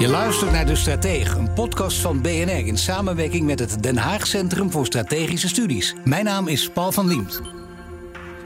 Je luistert naar De Stratege, een podcast van BNR in samenwerking met het Den Haag Centrum voor Strategische Studies. Mijn naam is Paul van Liemt.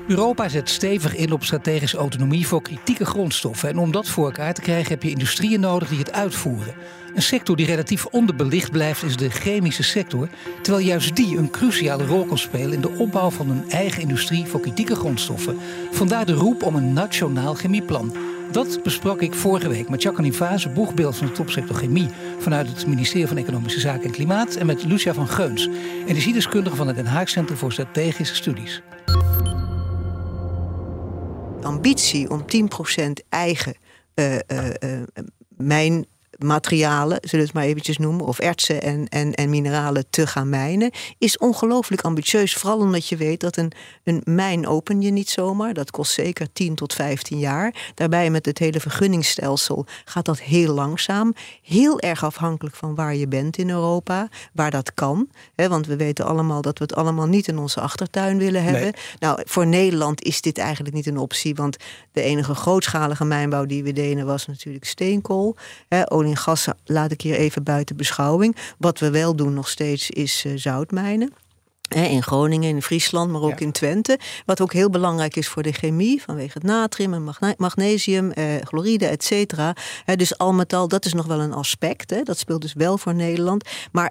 Europa zet stevig in op strategische autonomie voor kritieke grondstoffen. En om dat voor elkaar te krijgen heb je industrieën nodig die het uitvoeren. Een sector die relatief onderbelicht blijft is de chemische sector. Terwijl juist die een cruciale rol kan spelen in de opbouw van een eigen industrie voor kritieke grondstoffen. Vandaar de roep om een nationaal chemieplan. Dat besprak ik vorige week met Jacqueline Vaas, boegbeeld van de topsector chemie vanuit het ministerie van Economische Zaken en Klimaat, en met Lucia van Geuns, energiedeskundige van het Den Haag Centrum voor Strategische Studies. Ambitie om 10% eigen uh, uh, uh, mijn materialen, zullen we het maar eventjes noemen, of ertsen en, en, en mineralen te gaan mijnen, is ongelooflijk ambitieus. Vooral omdat je weet dat een, een mijn open je niet zomaar. Dat kost zeker 10 tot 15 jaar. Daarbij met het hele vergunningsstelsel gaat dat heel langzaam. Heel erg afhankelijk van waar je bent in Europa, waar dat kan. want we weten allemaal dat we het allemaal niet in onze achtertuin willen hebben. Nee. Nou, voor Nederland is dit eigenlijk niet een optie, want de enige grootschalige mijnbouw die we deden was natuurlijk steenkool. Olie en gas laat ik hier even buiten beschouwing. Wat we wel doen nog steeds is uh, zoutmijnen. In Groningen, in Friesland, maar ook ja. in Twente. Wat ook heel belangrijk is voor de chemie, vanwege het natrium en magnesium, eh, chloride, et cetera. Dus al met al, dat is nog wel een aspect. Hè. Dat speelt dus wel voor Nederland. Maar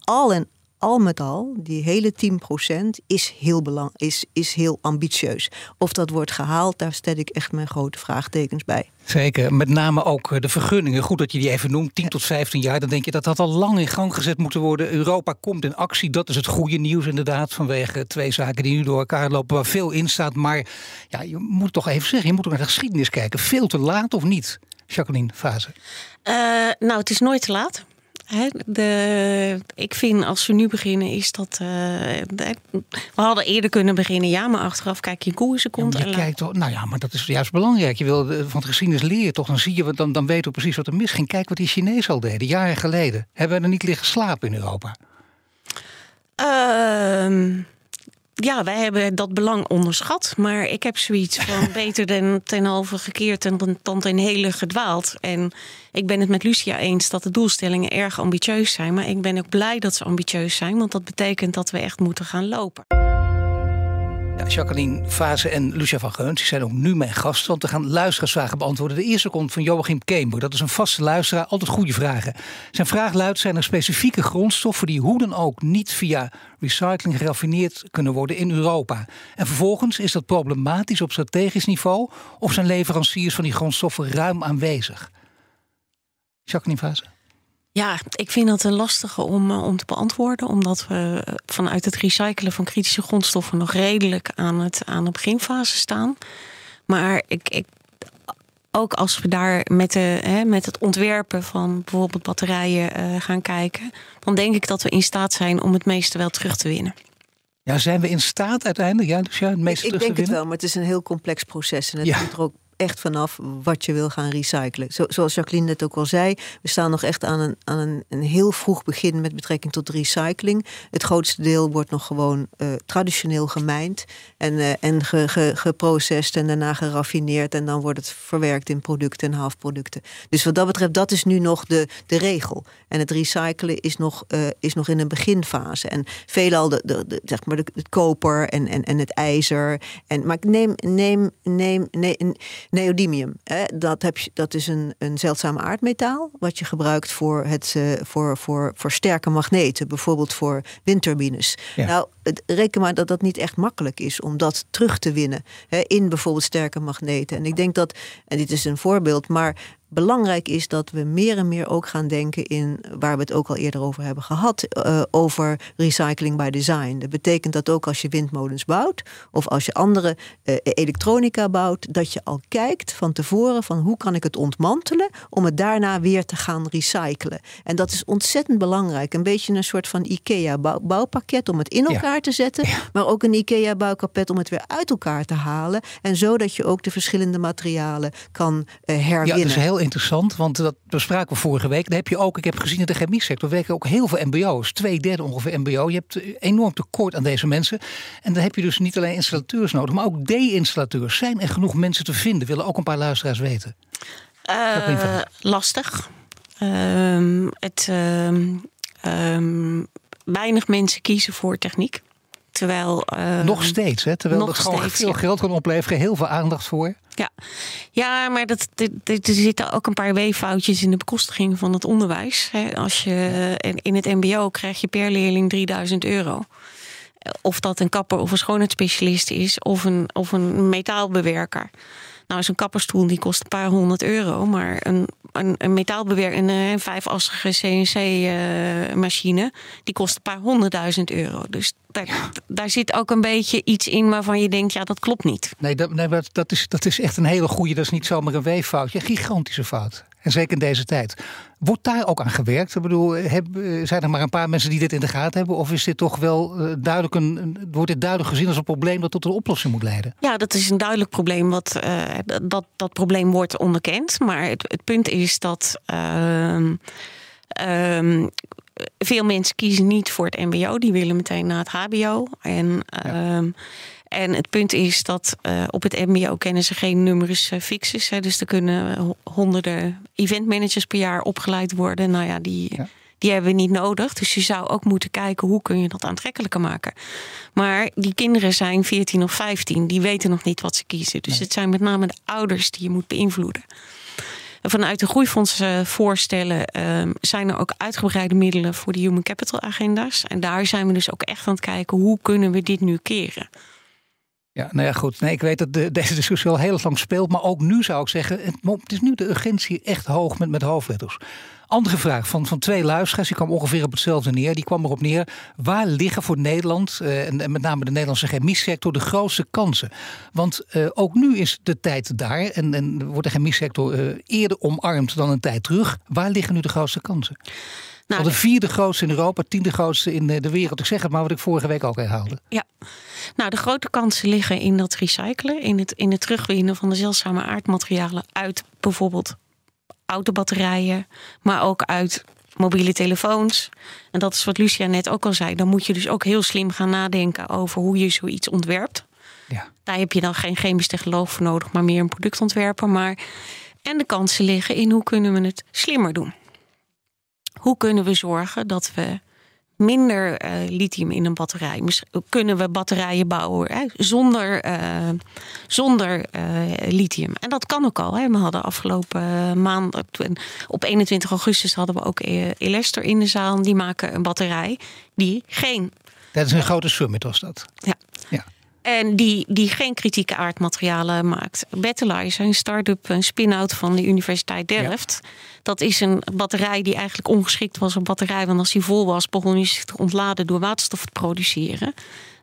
al en al met al, die hele 10% is heel, belang, is, is heel ambitieus. Of dat wordt gehaald, daar stel ik echt mijn grote vraagtekens bij. Zeker, met name ook eh, de vergunningen. Goed dat je die even noemt, 10 tot 15 jaar. Dan denk je dat dat al lang in gang gezet moeten worden. Europa komt in actie, dat is het goede nieuws inderdaad. Vanwege twee zaken die nu door elkaar lopen, waar veel in staat. Maar ja, je moet toch even zeggen, je moet ook naar de geschiedenis kijken. Veel te laat of niet, Jacqueline Fase? Uh, nou, het is nooit te laat. De, ik vind als we nu beginnen is dat. Uh, de, we hadden eerder kunnen beginnen, ja, maar achteraf kijk je koersen komt. Ja, je kijkt toch, nou ja, maar dat is juist belangrijk. Je wil van het geschiedenis leren toch, dan zie je, dan, dan weten we precies wat er misging. Kijk wat die Chinezen al deden, jaren geleden. Hebben we er niet liggen slapen in Europa? Uh, ja, wij hebben dat belang onderschat. Maar ik heb zoiets van beter dan ten halve gekeerd en dan ten hele gedwaald. En ik ben het met Lucia eens dat de doelstellingen erg ambitieus zijn. Maar ik ben ook blij dat ze ambitieus zijn. Want dat betekent dat we echt moeten gaan lopen. Ja, Jacqueline Fase en Lucia van Geuns zijn ook nu mijn gasten. Want we gaan luisteraarsvragen beantwoorden. De eerste komt van Joachim Keember. Dat is een vaste luisteraar, altijd goede vragen. Zijn vraag luidt, zijn er specifieke grondstoffen... die hoe dan ook niet via recycling geraffineerd kunnen worden in Europa? En vervolgens, is dat problematisch op strategisch niveau... of zijn leveranciers van die grondstoffen ruim aanwezig? Jacqueline Fase. Ja, ik vind dat een lastige om, om te beantwoorden. Omdat we vanuit het recyclen van kritische grondstoffen nog redelijk aan, het, aan de beginfase staan. Maar ik, ik, ook als we daar met, de, hè, met het ontwerpen van bijvoorbeeld batterijen uh, gaan kijken, dan denk ik dat we in staat zijn om het meeste wel terug te winnen. Ja, zijn we in staat uiteindelijk? Ja, dus ja, het meeste ik terug denk te het winnen? wel, maar het is een heel complex proces. En het Ja. er ook echt vanaf wat je wil gaan recyclen. Zo, zoals Jacqueline net ook al zei, we staan nog echt aan, een, aan een, een heel vroeg begin met betrekking tot recycling. Het grootste deel wordt nog gewoon eh, traditioneel gemijnd en, eh, en ge, ge, geprocessed en daarna geraffineerd. En dan wordt het verwerkt in producten en halfproducten. Dus wat dat betreft, dat is nu nog de, de regel. En het recyclen is nog, eh, is nog in een beginfase. En veelal de, de, de, zeg maar de, het koper en, en, en het ijzer. En, maar neem, neem, neem, neem neodymium. Hè, dat, heb je, dat is een, een zeldzaam aardmetaal. Wat je gebruikt voor, het, uh, voor, voor, voor sterke magneten. Bijvoorbeeld voor windturbines. Ja. Nou, reken maar dat dat niet echt makkelijk is om dat terug te winnen. Hè, in bijvoorbeeld sterke magneten. En ik denk dat, en dit is een voorbeeld, maar belangrijk is dat we meer en meer ook gaan denken in, waar we het ook al eerder over hebben gehad, uh, over recycling by design. Dat betekent dat ook als je windmolens bouwt of als je andere uh, elektronica bouwt, dat je al kijkt van tevoren van hoe kan ik het ontmantelen om het daarna weer te gaan recyclen. En dat is ontzettend belangrijk. Een beetje een soort van IKEA bouw, bouwpakket om het in elkaar te zetten, ja. maar ook een IKEA bouwpakket om het weer uit elkaar te halen en zodat je ook de verschillende materialen kan uh, herwinnen. Ja, dat is heel interessant, want dat bespraken we vorige week. Dan heb je ook, ik heb gezien in de chemie sector werken ook heel veel MBO's, twee derde ongeveer MBO. Je hebt enorm tekort aan deze mensen. En dan heb je dus niet alleen installateurs nodig, maar ook D-installateurs. Zijn er genoeg mensen te vinden? Willen ook een paar luisteraars weten. Uh, lastig. Uh, het, uh, weinig mensen kiezen voor techniek. Terwijl, nog steeds, hè? terwijl het gewoon steeds, veel ja. geld kan opleveren, heel veel aandacht voor. Ja, ja maar dat, er zitten ook een paar weeffoutjes in de bekostiging van het onderwijs. Als je in het MBO krijg je per leerling 3000 euro. Of dat een kapper of een schoonheidsspecialist is, of een, of een metaalbewerker. Nou, zo'n kapperstoel die kost een paar honderd euro. Maar een, een, een metaalbewerker, een, een vijfassige CNC-machine, uh, die kost een paar honderdduizend euro. Dus daar, daar zit ook een beetje iets in waarvan je denkt, ja, dat klopt niet. Nee, dat, nee dat, is, dat is echt een hele goede, dat is niet zomaar een weeffoutje. Een gigantische fout. En zeker in deze tijd. Wordt daar ook aan gewerkt? Ik bedoel, heb, zijn er maar een paar mensen die dit in de gaten hebben? Of is dit toch wel duidelijk een, wordt dit duidelijk gezien als een probleem dat tot een oplossing moet leiden? Ja, dat is een duidelijk probleem. Wat, uh, dat, dat probleem wordt onderkend. Maar het, het punt is dat. Uh, uh, veel mensen kiezen niet voor het MBO, die willen meteen naar het HBO. En, ja. Um, en het punt is dat uh, op het MBO kennen ze geen numerus uh, fixes. Hè, dus er kunnen honderden eventmanagers per jaar opgeleid worden. Nou ja, die, ja. die hebben we niet nodig. Dus je zou ook moeten kijken hoe kun je dat aantrekkelijker maken. Maar die kinderen zijn 14 of 15, die weten nog niet wat ze kiezen. Dus nee. het zijn met name de ouders die je moet beïnvloeden. Vanuit de groeifondsen voorstellen uh, zijn er ook uitgebreide middelen voor de human capital agenda's. En daar zijn we dus ook echt aan het kijken hoe kunnen we dit nu keren. Ja, nou ja, goed. Nee, ik weet dat de, deze discussie al heel lang speelt. Maar ook nu zou ik zeggen, het is nu de urgentie echt hoog met, met hoofdletters. Andere vraag van, van twee luisteraars, die kwam ongeveer op hetzelfde neer. Die kwam erop neer, waar liggen voor Nederland, uh, en, met name de Nederlandse chemiesector, de grootste kansen? Want uh, ook nu is de tijd daar en, en wordt de chemiesector uh, eerder omarmd dan een tijd terug. Waar liggen nu de grootste kansen? Nou, de vierde grootste in Europa, tiende grootste in de wereld. Ik zeg het maar wat ik vorige week ook herhaalde. Ja, nou de grote kansen liggen in dat recyclen, in het, in het terugwinnen van de zeldzame aardmaterialen uit bijvoorbeeld autobatterijen, maar ook uit mobiele telefoons. En dat is wat Lucia net ook al zei. Dan moet je dus ook heel slim gaan nadenken over hoe je zoiets ontwerpt. Ja. Daar heb je dan geen chemisch technoloog voor nodig, maar meer een productontwerper. Maar... En de kansen liggen in hoe kunnen we het slimmer doen. Hoe kunnen we zorgen dat we minder uh, lithium in een batterij. Kunnen we batterijen bouwen hè, zonder, uh, zonder uh, lithium? En dat kan ook al. Hè. We hadden afgelopen maand, op 21 augustus hadden we ook Elester in de zaal. Die maken een batterij die geen. Dat is een grote summit, was dat? Ja. ja. En die, die geen kritieke aardmaterialen maakt. Battleizer, een start-up, een spin-out van de Universiteit Delft. Ja. Dat is een batterij die eigenlijk ongeschikt was. Een batterij, want als die vol was, begon hij zich te ontladen door waterstof te produceren.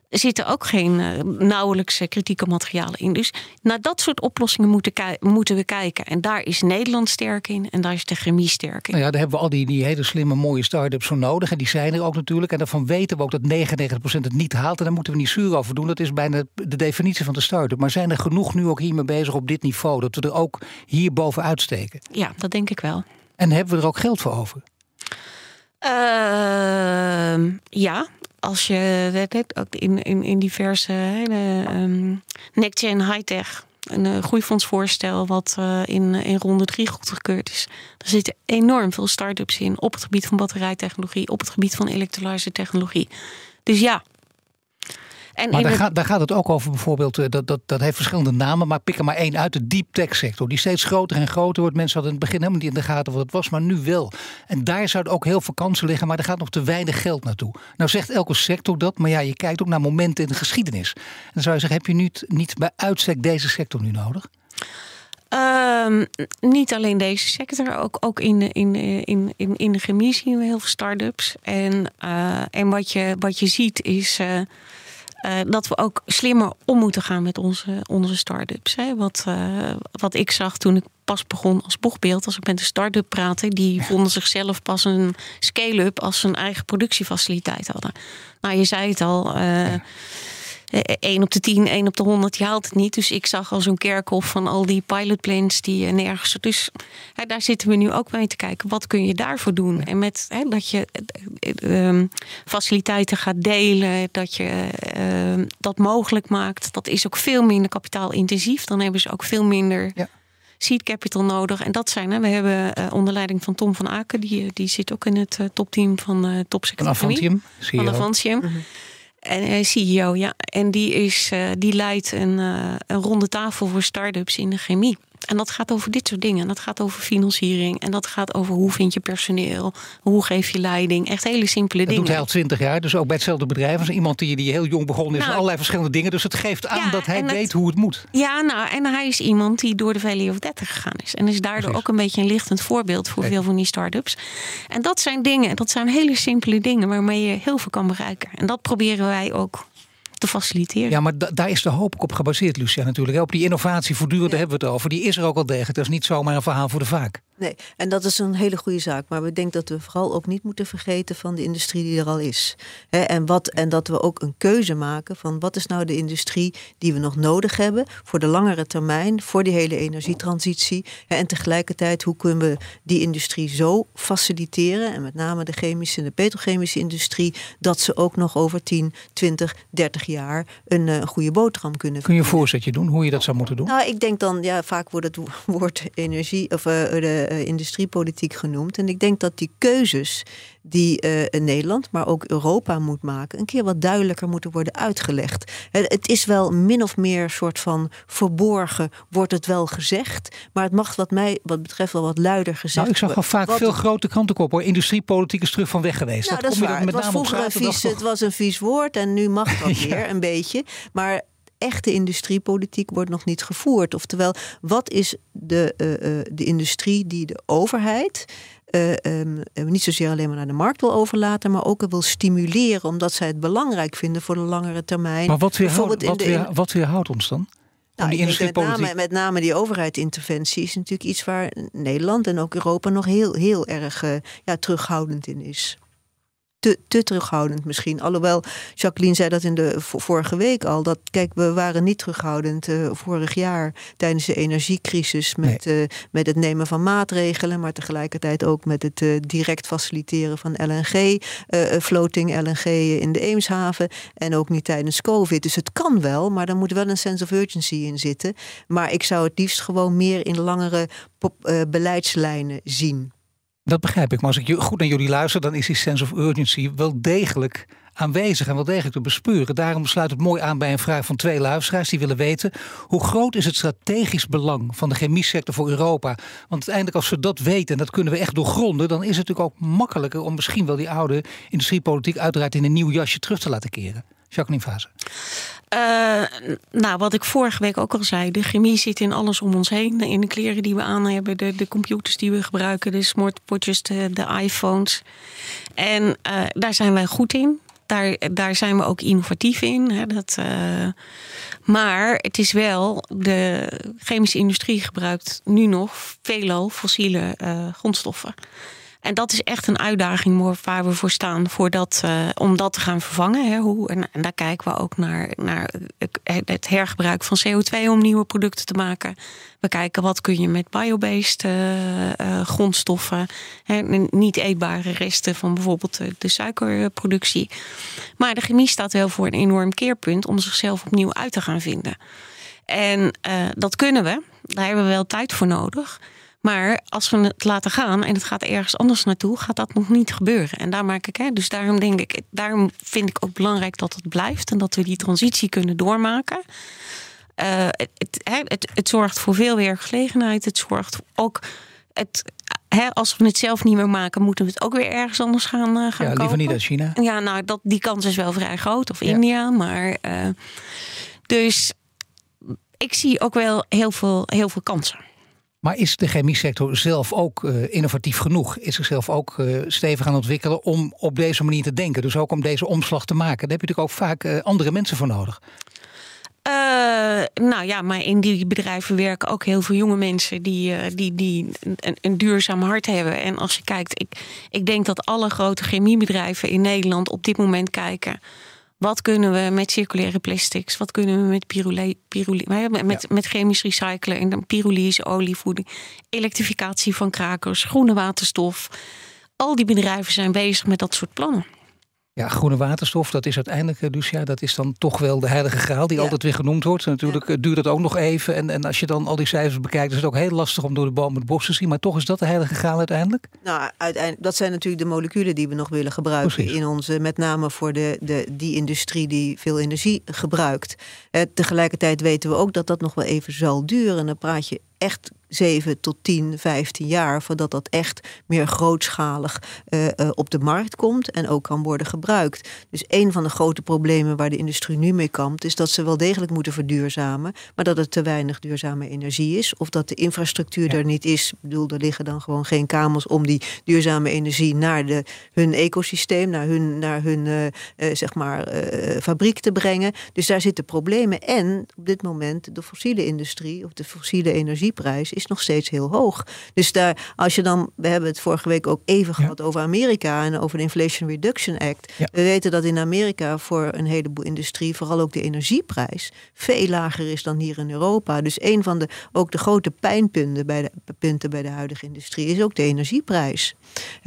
Er zitten ook geen uh, nauwelijks kritieke materialen in. Dus naar dat soort oplossingen moeten, moeten, we kijken. En daar is Nederland sterk in en daar is de chemie sterk in. Nou ja, daar hebben we al die, die hele slimme, mooie start-ups voor nodig. En die zijn er ook natuurlijk. En daarvan weten we ook dat 99% het niet haalt. En daar moeten we niet zuur over doen. Dat is bijna de definitie van de start-up. Maar zijn er genoeg nu ook hiermee bezig op dit niveau? Dat we er ook hier bovenuit steken? Ja, dat denk ik wel. En hebben we er ook geld voor over? Uh, ja, als je ook in, in, in diverse um, next-gen high-tech een uh, groeifondsvoorstel wat uh, in, in ronde drie goedgekeurd is. Er zitten enorm veel start-ups in op het gebied van batterijtechnologie, op het gebied van elektrolyse technologie. Dus ja. En maar daar, gaat, daar gaat het ook over bijvoorbeeld, eh, dat, dat, dat heeft verschillende namen, maar pik er maar één uit, de deep tech sector. Die steeds groter en groter wordt. Mensen hadden in het begin helemaal niet in de gaten wat het was, maar nu wel. En daar zouden ook heel veel kansen liggen, maar er gaat nog te weinig geld naartoe. Nou zegt elke sector dat, maar ja, je kijkt ook naar momenten in de geschiedenis. En dan zou je zeggen, heb je niet, niet bij uitstek deze sector nu nodig? Um, niet alleen deze sector, ook, ook in, de, in, in, in, in de chemie zien we heel veel start-ups. En, uh, en wat, je, wat je ziet is uh, uh, dat we ook slimmer om moeten gaan met onze, onze start-ups. Hè. Wat, wat ik zag toen ik pas begon als boegbeeld, als ik met een start-up praatte, die vonden zichzelf pas een scale-up als ze een eigen productiefaciliteit hadden. Nou, je zei het al. Ja 1 eh, op de 10, 1 op de 100, je haalt het niet. Dus ik zag al zo'n kerkhof van al die pilotplanes die uh, nergens. Dus hè, daar zitten we nu ook mee te kijken. Wat kun je daarvoor doen? En met hè, dat je uh, faciliteiten gaat delen, dat je ehm, dat mogelijk maakt. Dat is ook veel minder kapitaalintensief. Dan hebben ze ook veel minder. Ja seed capital nodig. En dat zijn, hè, we hebben uh, onder leiding van Tom van Aken, die, die zit ook in het uh, topteam van uh, Topsector. Van Avantium. Van Avantium. Mm -hmm. En uh, CEO, ja. En die, is, uh, die leidt een, uh, een ronde tafel voor start-ups in de chemie. En dat gaat over dit soort dingen. Dat gaat over financiering. En dat gaat over hoe vind je personeel. Hoe geef je leiding. Echt hele simpele dat dingen. Dat doet hij al twintig jaar. Dus ook bij hetzelfde bedrijf. Als iemand die, die heel jong begonnen is. Nou, allerlei verschillende dingen. Dus het geeft aan ja, dat hij weet het, hoe het moet. Ja, nou. En hij is iemand die door de Valley of 30 gegaan is. En is daardoor Precies. ook een beetje een lichtend voorbeeld voor veel van die start-ups. En dat zijn dingen. Dat zijn hele simpele dingen waarmee je heel veel kan bereiken. En dat proberen wij ook te faciliteren. Ja, maar daar is de hoop op gebaseerd, Lucia, natuurlijk. Op die innovatie voortdurend ja. hebben we het over. Die is er ook al degelijk. Dat is niet zomaar een verhaal voor de vaak. Nee, en dat is een hele goede zaak. Maar we denken dat we vooral ook niet moeten vergeten van de industrie die er al is. en, wat, en dat we ook een keuze maken van wat is nou de industrie die we nog nodig hebben voor de langere termijn, voor die hele energietransitie. en tegelijkertijd hoe kunnen we die industrie zo faciliteren, en met name de chemische en de petrochemische industrie, dat ze ook nog over 10, 20, 30 jaar een, uh, goede boterham kunnen Kun je een voorzetje doen hoe je dat zou moeten doen? Nou, ik denk dan, ja, vaak wordt het woord energie of uh, de uh, industriepolitiek genoemd. En ik denk dat die keuzes die uh, Nederland, maar ook Europa moet maken, een keer wat duidelijker moeten worden uitgelegd. Het, het is wel min of meer soort van verborgen, wordt het wel gezegd. Maar het mag wat mij wat betreft wel wat luider gezegd nou, ik zag al vaak veel grote krantenkop hoor. Industriepolitiek is terug van weg geweest. Nou, dat, dat is waar. Het was vroeger een vies, het was een vies woord en nu mag dat ja. weer een beetje. Maar echte industriepolitiek wordt nog niet gevoerd. Oftewel, wat is de, uh, uh, de industrie die de overheid uh, um, niet zozeer alleen maar naar de markt wil overlaten, maar ook wil stimuleren, omdat zij het belangrijk vinden voor de langere termijn. Maar wat weerhoudt, wat weer, wat weerhoudt ons dan? Nou, die met, name, met name die overheidsinterventie is natuurlijk iets waar Nederland en ook Europa nog heel, heel erg ja, terughoudend in is te, te terughoudend misschien. Alhoewel, Jacqueline zei dat in de vorige week al. Dat kijk, we waren niet terughoudend uh, vorig jaar tijdens de energiecrisis met, nee. uh, met het nemen van maatregelen, maar tegelijkertijd ook met het uh, direct faciliteren van LNG, floating LNG in de Eemshaven. En ook niet tijdens COVID. Dus het kan wel, maar dan moet wel een sense of urgency in zitten. Maar ik zou het liefst gewoon meer in langere beleidslijnen zien. Dat begrijp ik. Maar als ik goed naar jullie luister, dan is die sense of urgency wel degelijk aanwezig en wel degelijk te bespeuren. Daarom sluit het mooi aan bij een vraag van twee luisteraars die willen weten: hoe groot is het strategisch belang van de chemiesector voor Europa? Want uiteindelijk, als we dat weten en dat kunnen we echt doorgronden, dan is het natuurlijk ook makkelijker om misschien wel die oude industriepolitiek uiteraard in een nieuw jasje terug te laten keren. Jacqueline Fase. Uh, nou, wat ik vorige week ook al zei, de chemie zit in alles om ons heen. In de kleren die we aan hebben, de, de computers die we gebruiken, de smartwatches, de, de iPhones. En uh, daar zijn wij goed in. Daar, daar zijn we ook innovatief in. Hè, dat, uh, maar het is wel, de chemische industrie gebruikt nu nog veelal fossiele grondstoffen. En dat is echt een uitdaging waar we voor staan uh, om dat te gaan vervangen. Hè. Hoe, en, daar kijken we ook naar, naar het hergebruik van CO2 om nieuwe producten te maken. We kijken wat kun je met biobased uh, grondstoffen, hè, niet eetbare resten van bijvoorbeeld de suikerproductie. Maar de chemie staat wel voor een enorm keerpunt om zichzelf opnieuw uit te gaan vinden. En dat kunnen we, daar hebben we wel tijd voor nodig. Maar als we het laten gaan en het gaat ergens anders naartoe, gaat dat nog niet gebeuren. En daar maak ik, hè, dus daarom denk ik, daarom vind ik ook belangrijk dat het blijft en dat we die transitie kunnen doormaken. Uh, het, het, het, zorgt voor veel werkgelegenheid. Het zorgt ook. Het, als we het zelf niet meer maken, moeten we het ook weer ergens anders gaan, uh, gaan ja, liever niet uit China. Ja, nou, dat, die kans is wel vrij groot. Of India. Maar uh, dus ik zie ook wel heel veel, heel veel kansen. Maar is de chemiesector zelf ook uh, innovatief genoeg? Is zichzelf ook uh, stevig aan ontwikkelen om op deze manier te denken? Dus ook om deze omslag te maken. Daar heb je natuurlijk ook vaak uh, andere mensen voor nodig. nou ja, maar in die bedrijven werken ook heel veel jonge mensen die, die, die een, een, duurzaam hart hebben. En als je kijkt, ik, ik denk dat alle grote chemiebedrijven in Nederland op dit moment kijken wat kunnen we met circulaire plastics? Wat kunnen we met, pyrole, pyrole, met, met chemisch recyclen en pyrolyse, olievoeding, elektrificatie van krakers, groene waterstof. Al die bedrijven zijn bezig met dat soort plannen. Ja, groene waterstof, dat is uiteindelijk, eh, Lucia, dat is dan toch wel de heilige graal die altijd weer genoemd wordt. natuurlijk eh, duurt dat ook nog even. En, en als je dan al die cijfers bekijkt, is het ook heel lastig om door de boom het bos te zien. Maar toch is dat de heilige graal uiteindelijk? Nou, uiteindelijk, dat zijn natuurlijk de moleculen die we nog willen gebruiken in onze, met name voor de, de, die industrie die veel energie gebruikt. Eh, tegelijkertijd weten we ook dat dat nog wel even zal duren. En dan praat je echt 7 tot 10, 15 jaar voordat dat echt meer grootschalig uh, uh, op de markt komt en ook kan worden gebruikt. Dus een van de grote problemen waar de industrie nu mee kampt, is dat ze wel degelijk moeten verduurzamen, maar dat het te weinig duurzame energie is of dat de infrastructuur ja. er niet is. Ik bedoel, er liggen dan gewoon geen kamers om die duurzame energie naar de, hun ecosysteem, naar hun, naar hun uh, zeg maar, fabriek te brengen. Dus daar zitten problemen. En op dit moment de fossiele industrie of de fossiele energieprijs is nog steeds heel hoog. Dus daar, als je dan, we hebben het vorige week ook even gehad over Amerika en over de Inflation Reduction Act. We weten dat in Amerika voor een heleboel industrie, vooral ook de energieprijs, veel lager is dan hier in Europa. Dus een van de, ook de grote pijnpunten bij de, punten bij de huidige industrie is ook de energieprijs.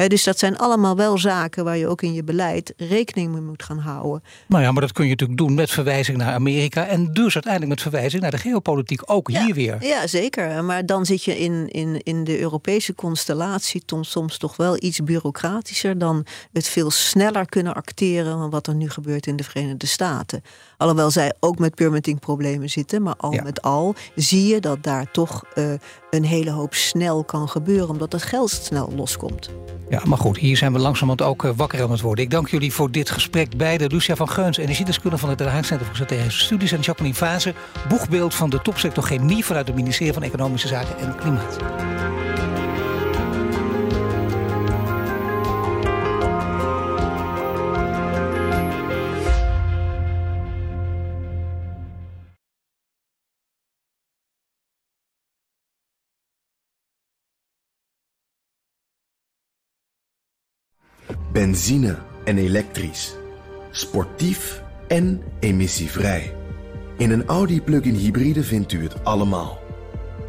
dus dat zijn allemaal wel zaken waar je ook in je beleid rekening mee moet gaan houden. Nou ja, maar dat kun je natuurlijk doen met verwijzing naar Amerika en dus uiteindelijk met verwijzing naar de geopolitiek ook hier weer. Ja, zeker. Maar dan zit je in, in, in de Europese constellatie soms toch wel iets bureaucratischer dan het veel sneller kunnen acteren dan wat er nu gebeurt in de Verenigde Staten. Alhoewel zij ook met permitting problemen zitten, maar al met al zie je dat daar toch uh, een hele hoop snel kan gebeuren, omdat het geld snel loskomt. Ja, maar goed, hier zijn we langzamerhand ook uh, wakker aan het worden. Ik dank jullie voor dit gesprek. Beide Lucia van Geuns, energiedeskundige van het Den Haag Centrum voor Strategische Studies... en Jacqueline Fase, boegbeeld van de topsector chemie... vanuit het ministerie van Economische Zaken en Klimaat. Benzine en elektrisch. Sportief en emissievrij. In een Audi plug-in hybride vindt u het allemaal.